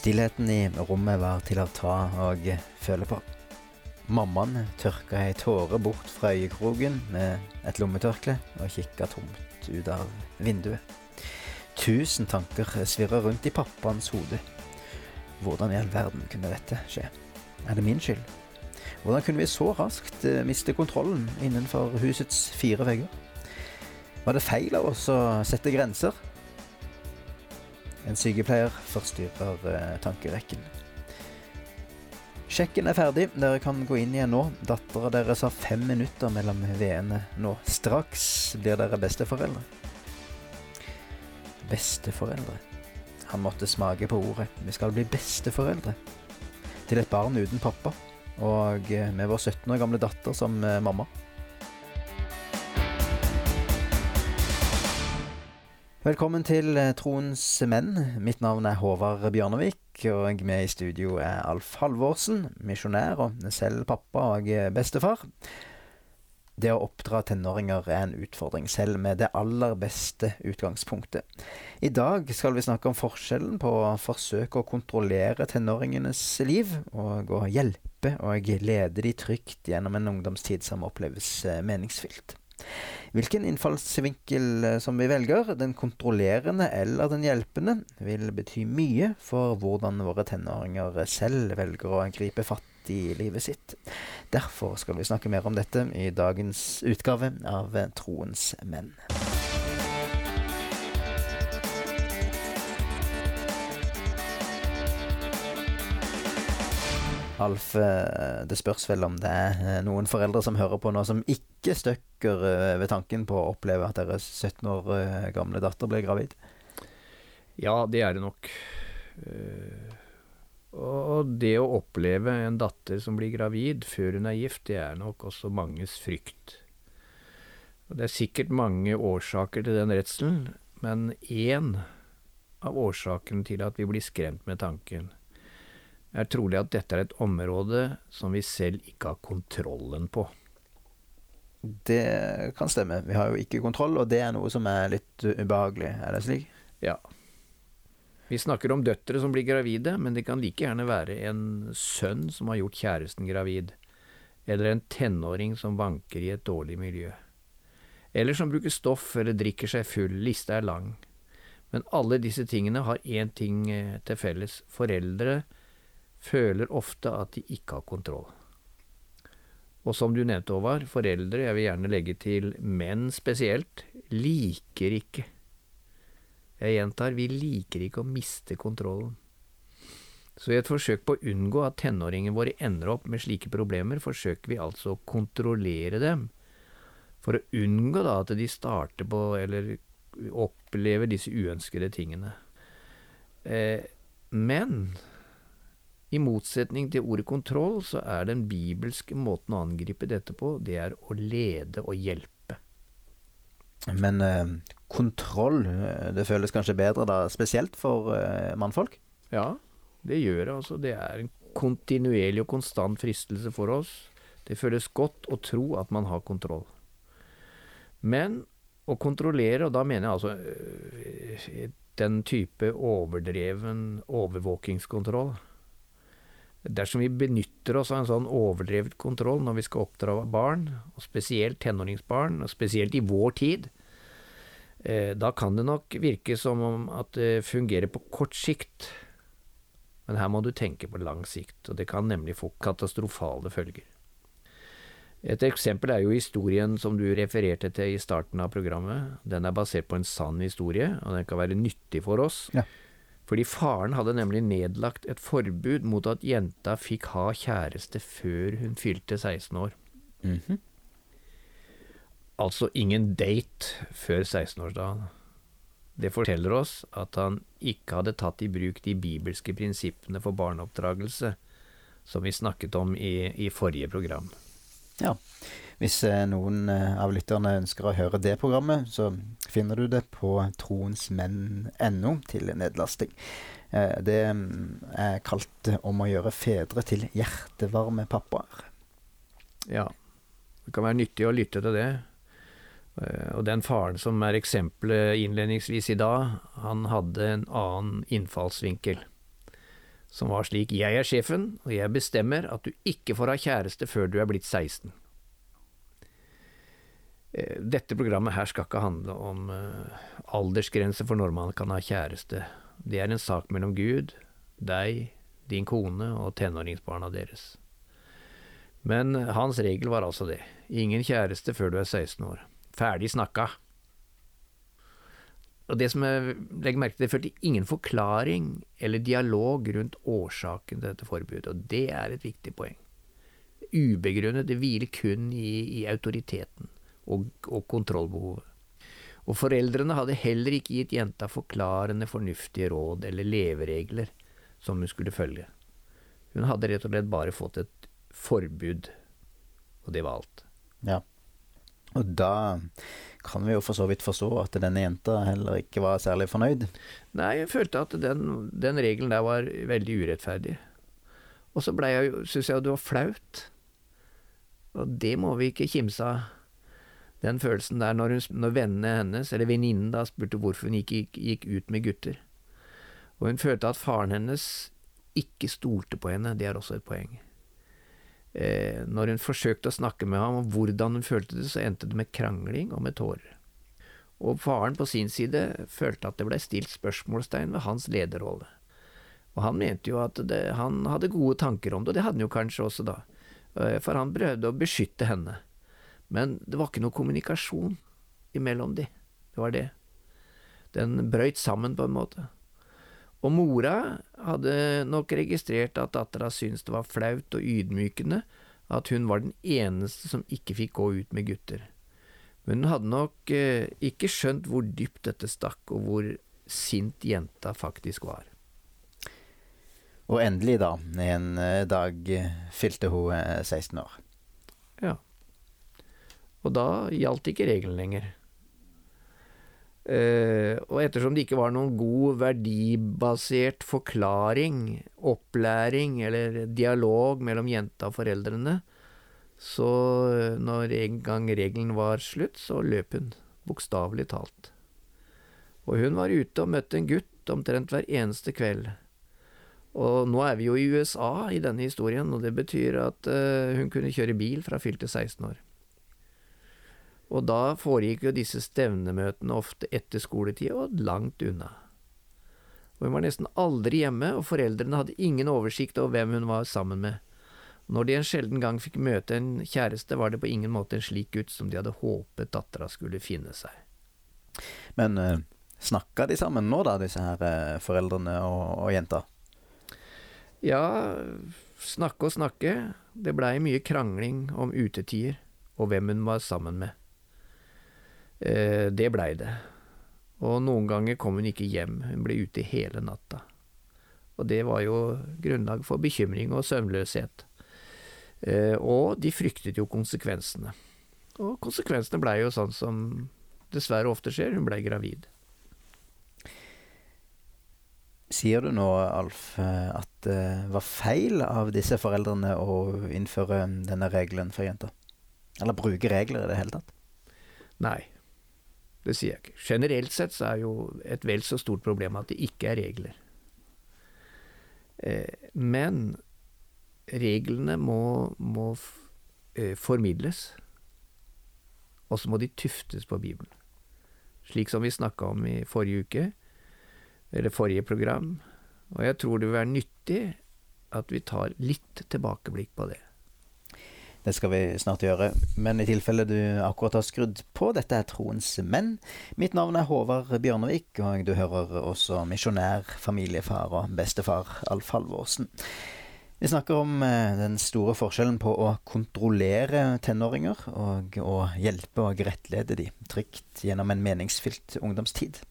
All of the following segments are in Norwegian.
Stillheten i rommet var til å ta og føle på. Mammaen tørka ei tåre bort fra øyekroken med et lommetørkle og kikka tomt ut av vinduet. Tusen tanker svirra rundt i pappaens hode. Hvordan i all verden kunne dette skje? Er det min skyld? Hvordan kunne vi så raskt eh, miste kontrollen innenfor husets fire vegger? Var det feil av oss å sette grenser? En sykepleier forstyrrer eh, tankerekken. Sjekken er ferdig, dere kan gå inn igjen nå. Dattera deres har fem minutter mellom veene nå. Straks blir dere besteforeldre. Besteforeldre. Han måtte smake på ordet. Vi skal bli besteforeldre. Til et barn uten pappa, og eh, med vår 17 år gamle datter som eh, mamma. Velkommen til eh, Troens menn. Mitt navn er Håvard Bjørnevik, og med i studio er Alf Halvorsen, misjonær og selv pappa og bestefar. Det å oppdra tenåringer er en utfordring, selv med det aller beste utgangspunktet. I dag skal vi snakke om forskjellen på å forsøke å kontrollere tenåringenes liv, og å hjelpe og lede de trygt gjennom en ungdomstid som oppleves eh, meningsfylt. Hvilken innfallsvinkel eh, som vi velger, den kontrollerende eller den hjelpende, vil bety mye for hvordan våre tenåringer selv velger å gripe fatt i livet sitt. Derfor skal vi snakke mer om dette i dagens utgave av Troens menn. Alf, eh, det spørs vel om det er eh, noen foreldre som hører på nå som ikke støkker eh, ved tanken på å oppleve at deres 17 år gamle datter ble gravid? Ja, det er det nok. Og det å oppleve en datter som blir gravid før hun er gift, det er nok også manges frykt. Og det er sikkert mange årsaker til den redselen, men én av årsakene til at vi blir skremt med tanken, er trolig at dette er et område som vi selv ikke har kontrollen på. Det kan stemme. Vi har jo ikke kontroll, og det er noe som er litt ubehagelig. Er det slik? Ja. Vi snakker om døtre som blir gravide, men det kan like gjerne være en sønn som har gjort kjæresten gravid, eller en tenåring som vanker i et dårlig miljø, eller som bruker stoff eller drikker seg full, lista er lang. Men alle disse tingene har én ting eh, til felles, foreldre føler ofte at de ikke har kontroll. Og som du nevnte, Håvard, foreldre, jeg vil gjerne legge til menn spesielt, liker ikke Jeg gjentar, vi liker ikke å miste kontrollen. Så i et forsøk på å unngå at tenåringene våre ender opp med slike problemer, forsøker vi altså å kontrollere dem, for å unngå da at de starter på, eller opplever disse uønskede tingene. Eh, men i motsetning til ordet kontroll, så er den bibelske måten å angripe dette på, det er å lede og hjelpe. Men eh, kontroll, eh, det føles kanskje bedre da, spesielt for eh, mannfolk? Ja, det gjør det. altså. Det er en kontinuerlig og konstant fristelse for oss. Det føles godt å tro at man har kontroll. Men å kontrollere, og da mener jeg altså øh, den type overdreven overvåkingskontroll, Dersom vi benytter oss av en sånn overdrevet kontroll når vi skal oppdra barn, og spesielt tenåringsbarn, og spesielt i vår tid, eh, da kan det nok virke som om at det fungerer på kort sikt, men her må du tenke på lang sikt, og det kan nemlig få katastrofale følger. Et eksempel er jo historien som du refererte til i starten av programmet. Den er basert på en sann historie, og den kan være nyttig for oss. Ja. Fordi faren hadde nemlig nedlagt et forbud mot at jenta fikk ha kjæreste før hun fylte 16 år. Mm -hmm. Altså ingen date før 16-årsdagen. Det forteller oss at han ikke hadde tatt i bruk de bibelske prinsippene for barneoppdragelse, som vi snakket om i, i forrige program. Ja, hvis eh, noen eh, av lytterne ønsker å høre det programmet, så finner du det på troensmenn.no til nedlasting. Eh, det mm, er kalt 'Om å gjøre fedre til hjertevarme pappaer'. Ja, det kan være nyttig å lytte til det. Og den faren som er eksempelet innledningsvis i dag, han hadde en annen innfallsvinkel. som var slik Jeg er sjefen, og jeg bestemmer at du ikke får ha kjæreste før du er blitt 16. Eh, dette programmet her skal ikke handle om uh, aldersgrense for når man kan ha kjæreste. Det er en sak mellom Gud, deg, din kone og tenåringsbarna deres. Men hans regel var altså det. Ingen kjæreste før du er 16 år. Ferdig snakka. Og det som jeg legger merke til, det førte ingen forklaring eller dialog rundt årsaken til dette forbudet, og det er et viktig poeng. Ubegrunnet, det hviler kun i, i autoriteten og, og kontrollbehovet. Og foreldrene hadde heller ikke gitt jenta forklarende, fornuftige råd eller leveregler som hun skulle følge. Hun hadde rett og slett bare fått et forbud, og det var alt. Ja. Og da kan vi jo for så vidt forstå at denne jenta heller ikke var særlig fornøyd. Nei, jeg følte at den, den regelen der var veldig urettferdig. Og så blei jeg, syns jeg det var flaut. Og det må vi ikke kimse av. Den følelsen der når, hun, når vennene hennes, eller venninnen da, spurte hvorfor hun gikk, gikk ut med gutter. Og hun følte at faren hennes ikke stolte på henne, det er også et poeng. Eh, når hun forsøkte å snakke med ham om hvordan hun følte det, så endte det med krangling og med tårer. Og faren på sin side følte at det ble stilt spørsmålstegn ved hans lederrolle. Og han mente jo at det, han hadde gode tanker om det, og det hadde han jo kanskje også da, eh, for han prøvde å beskytte henne. Men det var ikke noe kommunikasjon imellom de, det var det. Den brøyt sammen på en måte. Og mora hadde nok registrert at dattera syntes det var flaut og ydmykende at hun var den eneste som ikke fikk gå ut med gutter. Men hun hadde nok eh, ikke skjønt hvor dypt dette stakk, og hvor sint jenta faktisk var. Og endelig, da, en eh, dag fylte hun 16 eh, år. Ja. Og da gjaldt ikke regelen lenger. Uh, og ettersom det ikke var noen god verdibasert forklaring, opplæring eller dialog mellom jenta og foreldrene, så uh, når en gang regelen var slutt, så løp hun, bokstavelig talt. Og hun var ute og møtte en gutt omtrent hver eneste kveld. Og nå er vi jo i USA i denne historien, og det betyr at uh, hun kunne kjøre bil fra fylte 16 år. Og da foregikk jo disse stevnemøtene ofte etter skoletid og langt unna. Og hun var nesten aldri hjemme, og foreldrene hadde ingen oversikt over hvem hun var sammen med. Når de en sjelden gang fikk møte en kjæreste, var det på ingen måte en slik gutt som de hadde håpet dattera skulle finne seg. Men uh, snakka de sammen nå, da, disse her uh, foreldrene og, og jenta? Ja, snakke og snakke. Det blei mye krangling om utetider og hvem hun var sammen med. Eh, det blei det. Og noen ganger kom hun ikke hjem, hun ble ute hele natta. Og det var jo grunnlag for bekymring og søvnløshet. Eh, og de fryktet jo konsekvensene. Og konsekvensene blei jo sånn som dessverre ofte skjer, hun blei gravid. Sier du nå, Alf, eh, at det var feil av disse foreldrene å innføre denne regelen for jenter? Eller bruke regler i det hele tatt? Nei, det sier jeg ikke. Generelt sett så er jo et vel så stort problem at det ikke er regler. Eh, men reglene må, må eh, formidles, og så må de tuftes på Bibelen. Slik som vi snakka om i forrige uke, eller forrige program. Og jeg tror det vil være nyttig at vi tar litt tilbakeblikk på det. Det skal vi snart gjøre. Men i tilfelle du akkurat har skrudd på, dette er Troens menn. Mitt navn er Håvard Bjørnevik, og du hører også misjonær, familiefar og bestefar Alf Halvorsen. Vi snakker om eh, den store forskjellen på å kontrollere tenåringer og å hjelpe og rettlede de trygt gjennom en meningsfylt ungdomstid.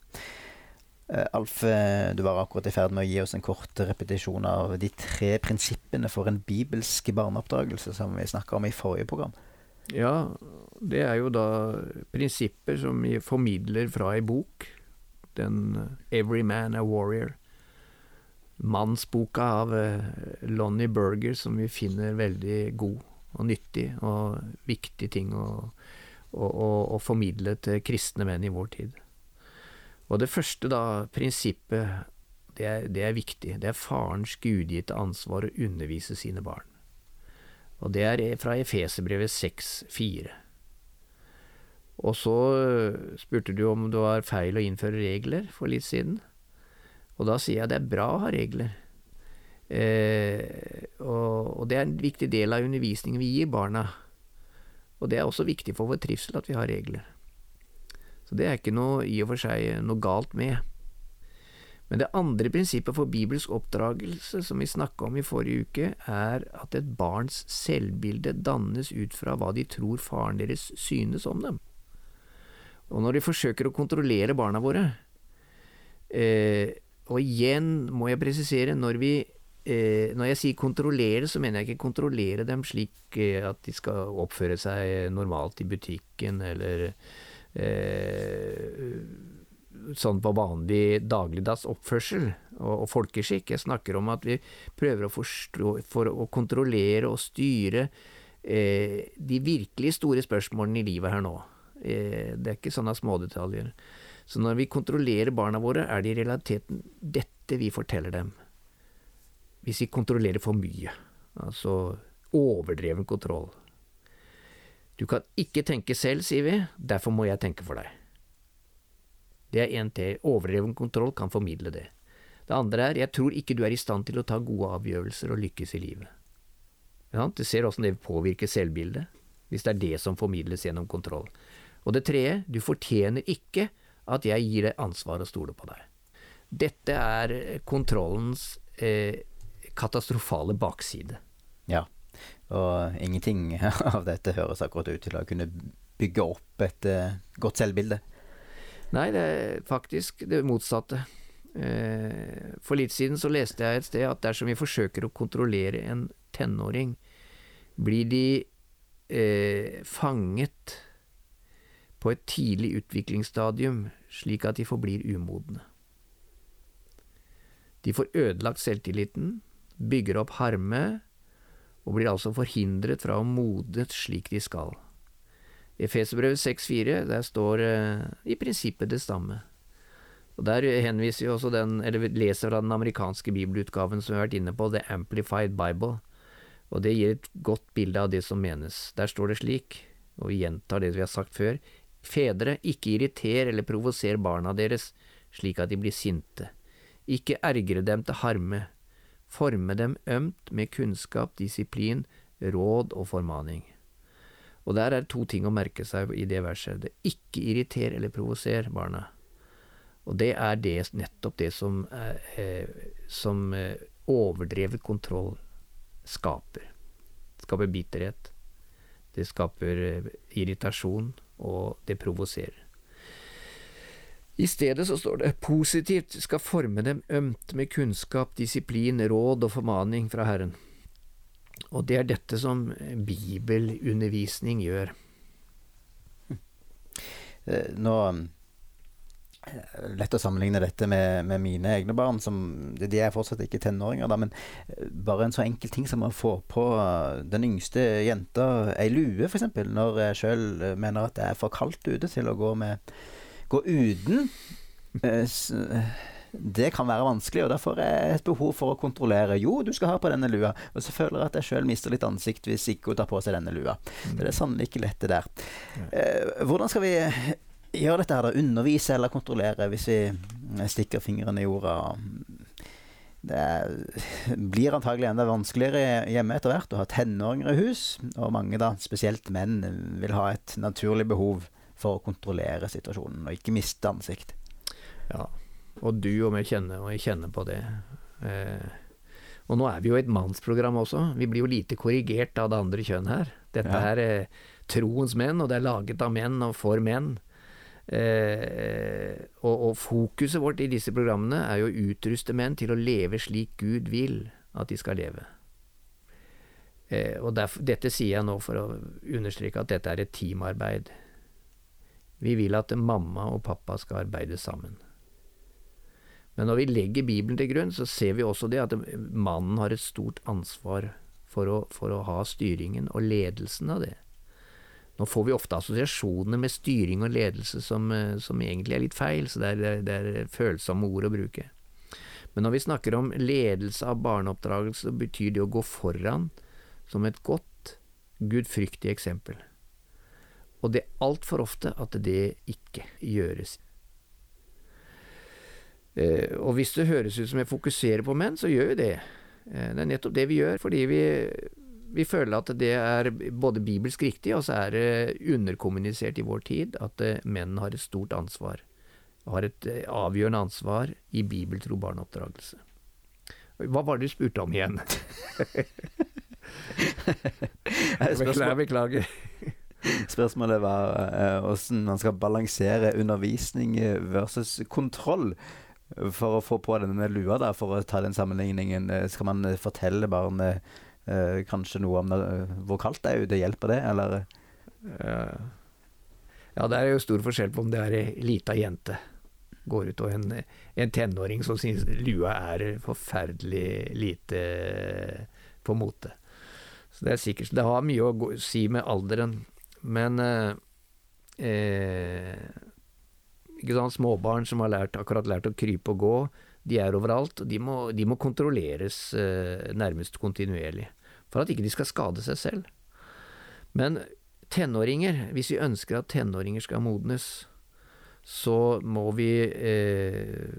Eh, Alf, eh, du var akkurat i ferd med å gi oss en kort repetisjon av de tre prinsippene for en bibelsk barneoppdragelse som vi snakka om i forrige program. Ja, det er jo da prinsipper som vi formidler fra ei bok. Den eh, 'Every Man a Warrior'. Mannsboka av Lonnie Berger, som vi finner veldig god og nyttig og viktig ting å, å, å, å formidle til kristne menn i vår tid. Og det første da, prinsippet, det er, det er viktig. Det er farens gudgitte ansvar å undervise sine barn. Og det er fra Efeserbrevet 6,4. Og så spurte du om det var feil å innføre regler for litt siden. Og da sier jeg det er bra å ha regler. Eh, og, og, det er en viktig del av undervisningen vi gir barna. Og det er også viktig for vår trivsel at vi har regler. Så det er ikke noe i og for seg noe galt med. Men det andre prinsippet for bibelsk oppdragelse som vi snakka om i forrige uke, er at et barns selvbilde dannes ut fra hva de tror faren deres synes om dem. Og når de forsøker å kontrollere barna våre eh, Og igjen må jeg presisere, når, vi, eh, når jeg sier kontrollere, så mener jeg ikke kontrollere dem slik eh, at de skal oppføre seg normalt i butikken, eller eh, sånn på vanlig dagligdags oppførsel og, og, folkeskikk. Jeg snakker om at vi prøver å forstå, for å kontrollere og styre eh, de virkelig store spørsmålene i livet her nå. Eh, det er ikke sånne smådetaljer. Så når vi kontrollerer barna våre, er det i realiteten dette vi forteller dem. Hvis vi kontrollerer for mye, altså overdreven kontroll. Du kan ikke tenke selv, sier vi, derfor må jeg tenke for deg. Det er én til. Overdreven kontroll kan formidle det. Det andre er jeg tror ikke du er i stand til å ta gode avgjørelser og lykkes i livet. Ja, du ser åssen det påvirker selvbildet, hvis det er det som formidles gjennom kontroll. Og det tredje, du fortjener ikke at jeg gir deg ansvar og stoler på deg. Dette er kontrollens eh, katastrofale bakside. Ja, og ingenting av dette høres akkurat ut til å kunne bygge opp et uh, godt selvbilde. Nei, det er faktisk det motsatte. Eh, for litt siden så leste jeg et sted at dersom vi forsøker å kontrollere en tenåring, blir de eh, fanget på et tidlig utviklingsstadium, slik at de forblir umodne. De får ødelagt selvtilliten, bygger opp harme, og blir altså forhindret fra å modnes slik de skal. I Efeserbrevet 6,4, der står eh, i prinsippet det samme. Og Der henviser vi også den, eller leser fra den amerikanske bibelutgaven som vi har vært inne på, The Amplified Bible, og det gir et godt bilde av det som menes. Der står det slik, og vi gjentar det vi har sagt før, Fedre, ikke irriter eller provoser barna deres slik at de blir sinte. Ikke ergre dem til harme. Forme dem ømt med kunnskap, disiplin, råd og formaning. Og der er to ting å merke seg i det verset. Det ikke irriter eller provoser barna. Og det er det, nettopp det som, eh, som eh, overdrevet kontroll skaper. Det skaper bitterhet. Det skaper eh, irritasjon, og det provoserer. I stedet så står det positivt skal forme dem ømt med kunnskap, disiplin, råd og formaning fra Herren. Og det er dette som bibelundervisning gjør. Eh, nå eh, Lett å sammenligne dette med, med, mine egne barn. Som, de er fortsatt ikke tenåringer, da, men eh, bare en så enkel ting som å få på den yngste jenta ei lue, f.eks. Når jeg sjøl mener at det er for kaldt ute til å gå, med, gå uten det kan være vanskelig, og derfor er et behov for å kontrollere. Jo, du skal ha på denne lua, og så føler jeg at jeg sjøl mister litt ansikt hvis ikke hun tar på seg denne lua. Så Det er sannelig ikke lett, det der. Eh, hvordan skal vi gjøre dette her, da? Undervise eller kontrollere, hvis vi stikker fingrene i jorda? Det blir antagelig enda vanskeligere hjemme etter hvert å ha tenåringer i hus, og mange, da, spesielt menn, vil ha et naturlig behov for å kontrollere situasjonen og ikke miste ansikt. Ja, og du og jeg kjenner, og jeg kjenner på det. Eh, og nå er vi jo et mannsprogram også. Vi blir jo lite korrigert av det andre kjønn her. Dette ja. er eh, troens menn, og det er laget av menn og for menn. Eh, og, og, fokuset vårt i disse programmene er jo å utruste menn til å leve slik Gud vil at de skal leve. Eh, og derfor, Dette sier jeg nå for å understreke at dette er et teamarbeid. Vi vil at mamma og pappa skal arbeide sammen. Men når vi legger Bibelen til grunn, så ser vi også det at mannen har et stort ansvar for å, for å ha styringen og ledelsen av det. Nå får vi ofte assosiasjoner med styring og ledelse som, eh, som egentlig er litt feil, så det er, det er følsomme ord å bruke. Men når vi snakker om ledelse av barneoppdragelse, betyr det å gå foran som et godt, gudfryktig eksempel. Og det er altfor ofte at det ikke gjøres. Eh, og hvis det høres ut som jeg fokuserer på menn, så gjør vi det. Eh, det er nettopp det vi gjør, fordi vi, vi føler at det er både bibelsk riktig, og så er det underkommunisert i vår tid at eh, menn har et stort ansvar. Har et avgjørende ansvar i bibeltro barneoppdragelse. Hva var det du spurte om igjen? beklager, beklager. Spørsmålet var åssen man skal balansere undervisning versus kontroll. For å få på denne lua, da, for å ta den sammenligningen, eh, skal man eh, fortelle barnet eh, kanskje noe om det, eh, hvor kaldt det er ute? Hjelper det, eller? Ja, det er jo stor forskjell på om det er ei lita jente går ut, og en, en tenåring som syns lua er forferdelig lite på mote. Så det er sikkert Det har mye å si med alderen, men eh, ikke sant, Småbarn som har lært, akkurat lært å krype og gå, de er overalt. De må, de må kontrolleres eh, nærmest kontinuerlig for at ikke de skal skade seg selv. Men tenåringer, hvis vi ønsker at tenåringer skal modnes, så må vi eh,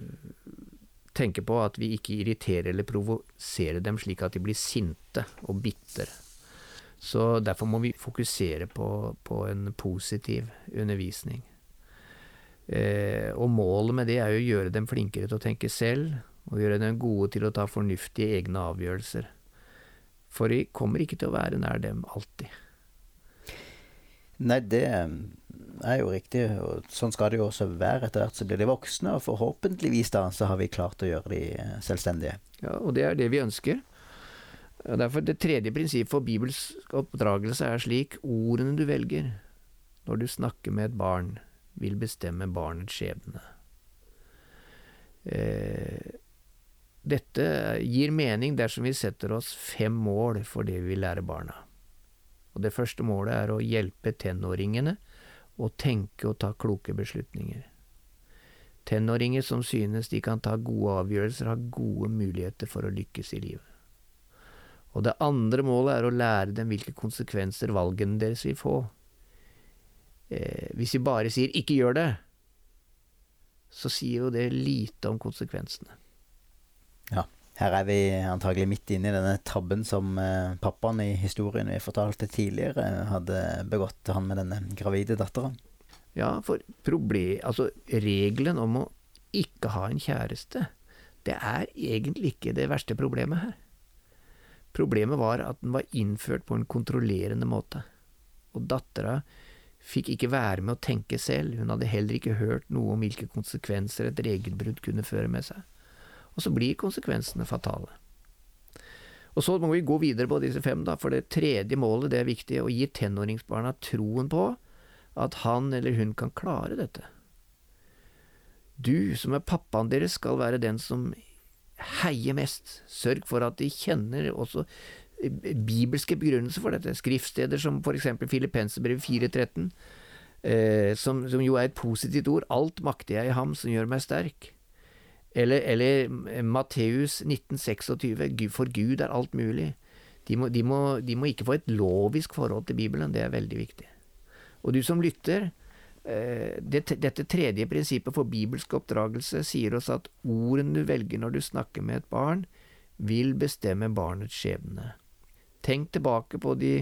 tenke på at vi ikke irriterer eller provoserer dem slik at de blir sinte og bitre. Så derfor må vi fokusere på, på en positiv undervisning. Eh, og målet med det er jo å gjøre dem flinkere til å tenke selv, og gjøre dem gode til å ta fornuftige egne avgjørelser. For vi kommer ikke til å være nær dem alltid. Nei, det er jo riktig, og sånn skal det jo også være. Etter hvert så blir de voksne, og forhåpentligvis da så har vi klart å gjøre de selvstendige. Ja, og det er det vi ønsker. Derfor Det tredje prinsippet for bibelsk oppdragelse er slik ordene du velger når du snakker med et barn, vil bestemme barnets skjebne. Eh, dette gir mening dersom vi setter oss fem mål for det vi vil lære barna. Og Det første målet er å hjelpe tenåringene å tenke og ta kloke beslutninger. Tenåringer som synes de kan ta gode avgjørelser, har gode muligheter for å lykkes i livet. Og det andre målet er å lære dem hvilke konsekvenser valgene deres vil få eh, Hvis vi bare sier 'ikke gjør det', så sier jo det lite om konsekvensene. Ja. Her er vi antagelig midt inne i denne tabben som eh, pappaen i historien vi fortalte tidligere, hadde begått, han med denne gravide dattera. Ja, for problem, altså regelen om å ikke ha en kjæreste, det er egentlig ikke det verste problemet her. Problemet var at den var innført på en kontrollerende måte, og dattera fikk ikke være med å tenke selv, hun hadde heller ikke hørt noe om hvilke konsekvenser et regelbrudd kunne føre med seg. Og så blir konsekvensene fatale. Og så må vi gå videre på disse fem, da, for det tredje målet det er viktig, å gi tenåringsbarna troen på at han eller hun kan klare dette. Du som er pappaen deres skal være den som heier mest, sørg for at de kjenner også bibelske begrunnelser for dette. Skriftsteder som eksempel Filippenserbrevet 4.13, eh, som, som, jo er et positivt ord. Alt makter jeg i ham som gjør meg sterk. Eller, eller Matteus 1926, for Gud er alt mulig. De må, de, må, de må, ikke få et lovisk forhold til Bibelen, det er veldig viktig. Og du som lytter, eh, det, dette tredje prinsippet for bibelsk oppdragelse sier oss at ordene du velger når du snakker med et barn, vil bestemme barnets skjebne. Tenk tilbake på de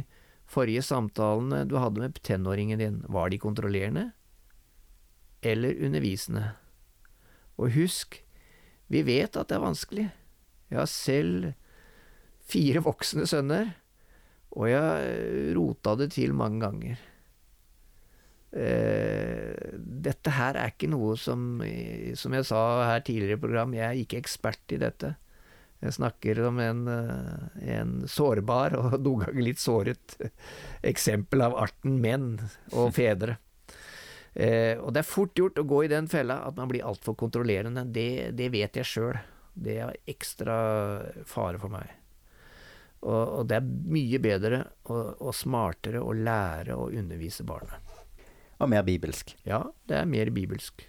forrige samtalene du hadde med tenåringen din. Var de kontrollerende eller undervisende? Og husk, vi vet at det er vanskelig. Jeg har selv fire voksne sønner, og jeg rota det til mange ganger. Eh, dette her er ikke noe som Som jeg sa her tidligere i program, jeg er ikke ekspert i dette. Jeg snakker om en, eh, en sårbar og noen ganger litt såret eksempel av arten menn og fedre. Eh, og det er fort gjort å gå i den fella at man blir altfor kontrollerende. Det, det, vet jeg sjøl. Det er ekstra fare for meg. Og, og det er mye bedre og, og, smartere å lære å undervise barnet. Og mer bibelsk. Ja, det er mer bibelsk.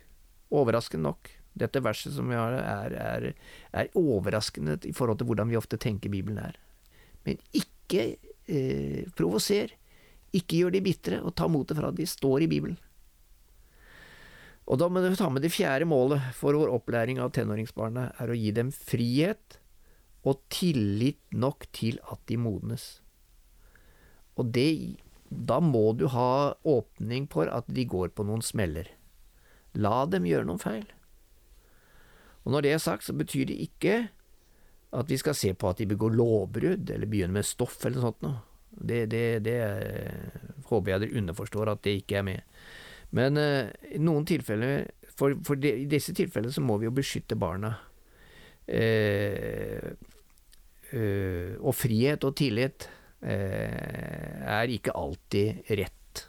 Overraskende nok. Dette verset som vi har, er, er, er overraskende i forhold til hvordan vi ofte tenker Bibelen er. Men ikke eh, provoser. Ikke gjør de bitre, og ta motet fra. De står i Bibelen. Og da må du ta med det fjerde målet for vår opplæring av tenåringsbarna, er å gi dem frihet og tillit nok til at de modnes. Og det Da må du ha åpning for at de går på noen smeller. La dem gjøre noen feil. Og når det er sagt, så betyr det ikke at vi skal se på at de begår lovbrudd, eller begynner med stoff eller noe sånt noe. Det, det, det håper jeg dere underforstår at det ikke er med. Men uh, i noen tilfeller, for, for de, i disse tilfellene så må vi jo beskytte barna. Uh, uh, og frihet og tillit er ikke alltid rett.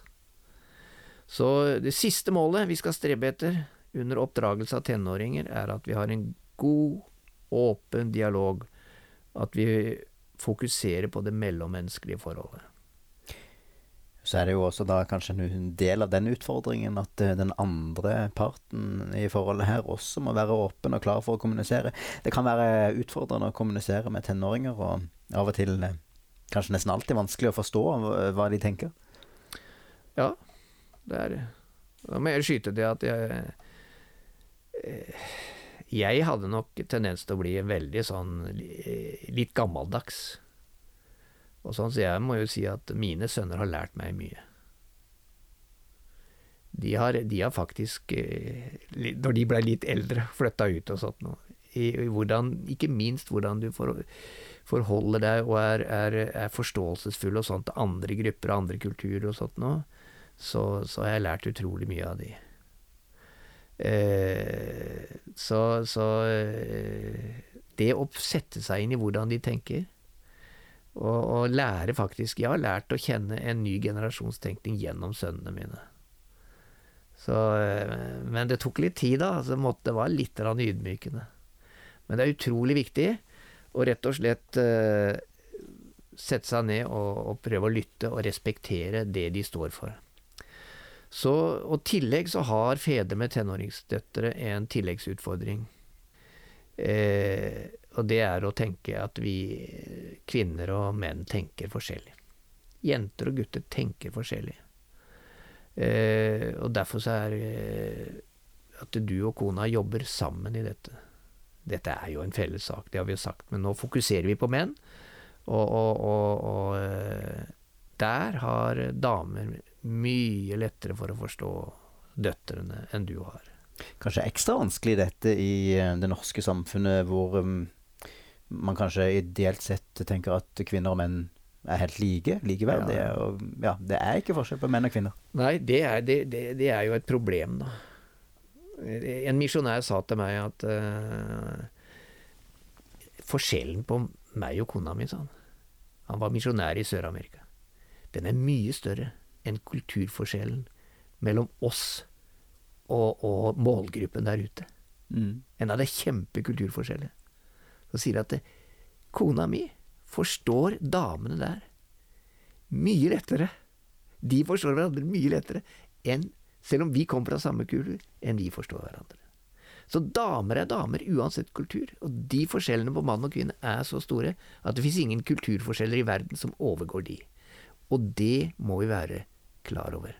Så det siste målet vi skal strebe etter under oppdragelse av tenåringer, er at vi har en god, åpen dialog. At vi fokuserer på det mellommenneskelige forholdet. Så er det jo også da kanskje en del av den utfordringen at eh, den andre parten i forholdet her også må være åpen og klar for å kommunisere. Det kan være utfordrende å kommunisere med tenåringer, og av og til eh, kanskje nesten alltid vanskelig å forstå hva de tenker. Ja, det er det. Da må jeg skyte det at jeg eh, Jeg hadde nok tendens til å bli veldig sånn litt gammeldags. Og sånn, så jeg må jo si at mine sønner har lært meg mye. De har, de har faktisk, eh, når de blei litt eldre, flytta ut og sånt noe. I, i hvordan, ikke minst hvordan du for, forholder deg og er, er, er, forståelsesfull og sånt til andre grupper og andre kulturer og sånt noe, så, så har jeg lært utrolig mye av de. Eh, så, så eh, det å sette seg inn i hvordan de tenker, og, og, lære faktisk Jeg har lært å kjenne en ny generasjonstenkning gjennom sønnene mine. Så, eh, men det tok litt tid, da. Så det var litt ydmykende. Men det er utrolig viktig å rett og slett uh, sette seg ned og, og, prøve å lytte og respektere det de står for. Så, og tillegg så har fedre med tenåringsdøtre en tilleggsutfordring. Eh, og det er å tenke at vi kvinner og menn tenker forskjellig. Jenter og gutter tenker forskjellig. Eh, og derfor så er eh, at du og kona jobber sammen i dette. Dette er jo en felles sak, det har vi jo sagt, men nå fokuserer vi på menn. Og, og, og, og eh, der har damer mye lettere for å forstå døtrene enn du har. Kanskje ekstra vanskelig dette i eh, det norske samfunnet, hvor um, man kanskje ideelt sett tenker at kvinner og menn er helt like, likeverdige. Ja. Og ja, det er ikke forskjell på menn og kvinner. Nei, det er, det, det, det er jo et problem, da. En misjonær sa til meg at uh, Forskjellen på meg og kona mi, sa han. Han var misjonær i Sør-Amerika. Den er mye større enn kulturforskjellen mellom oss og, og målgruppen der ute. Mm. En av de kjempekulturforskjeller så sier at det, kona mi forstår damene der mye lettere. De forstår hverandre mye lettere enn selv om vi kommer fra samme kultur, enn vi forstår hverandre. Så damer er damer uansett kultur, og de forskjellene på mann og kvinne er så store at det fins ingen kulturforskjeller i verden som overgår de. Og det må vi være klar over.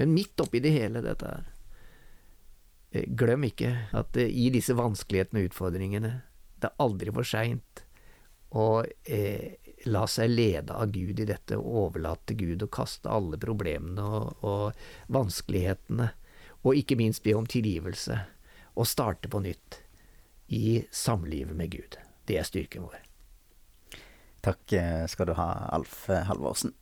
Men midt oppi det hele dette her, eh, glem ikke at eh, i disse vanskelighetene og utfordringene det er aldri for seint å eh, la seg lede av Gud i dette, og overlate Gud og kaste alle problemene og, og vanskelighetene, og ikke minst be om tilgivelse, og starte på nytt i samlivet med Gud. Det er styrken vår. Takk skal du ha, Alf Halvorsen.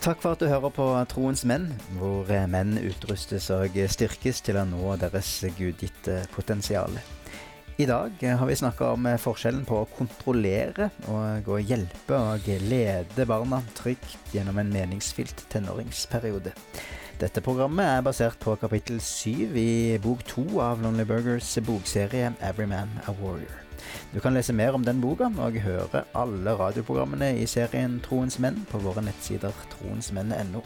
Takk for at du hører på Troens menn, hvor eh, menn utrustes og styrkes til å nå deres gudgitte potensial. I dag eh, har vi snakka om eh, forskjellen på å kontrollere og å hjelpe og lede barna trygt gjennom en meningsfylt tenåringsperiode. Dette programmet er basert på kapittel syv i bok to av Lonely Burgers bokserie Every Man a Warrior. Du kan lese mer om den boka og høre alle radioprogrammene i serien Troens menn på våre nettsider troensmenn.no.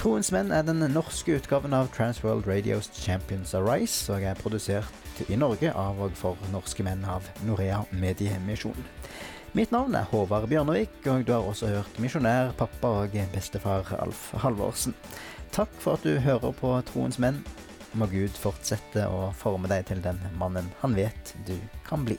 Troens menn er den norske utgaven av Transworld Radios Champions Arise, og er produsert i Norge av og for norske menn av Norea Mediemisjon. Mitt navn er Håvard Bjørnevik, og du har også hørt misjonær, pappa og bestefar Alf Halvorsen. Takk for at du hører på Troens menn. Må Gud fortsette å forme deg til den mannen han vet du kan bli.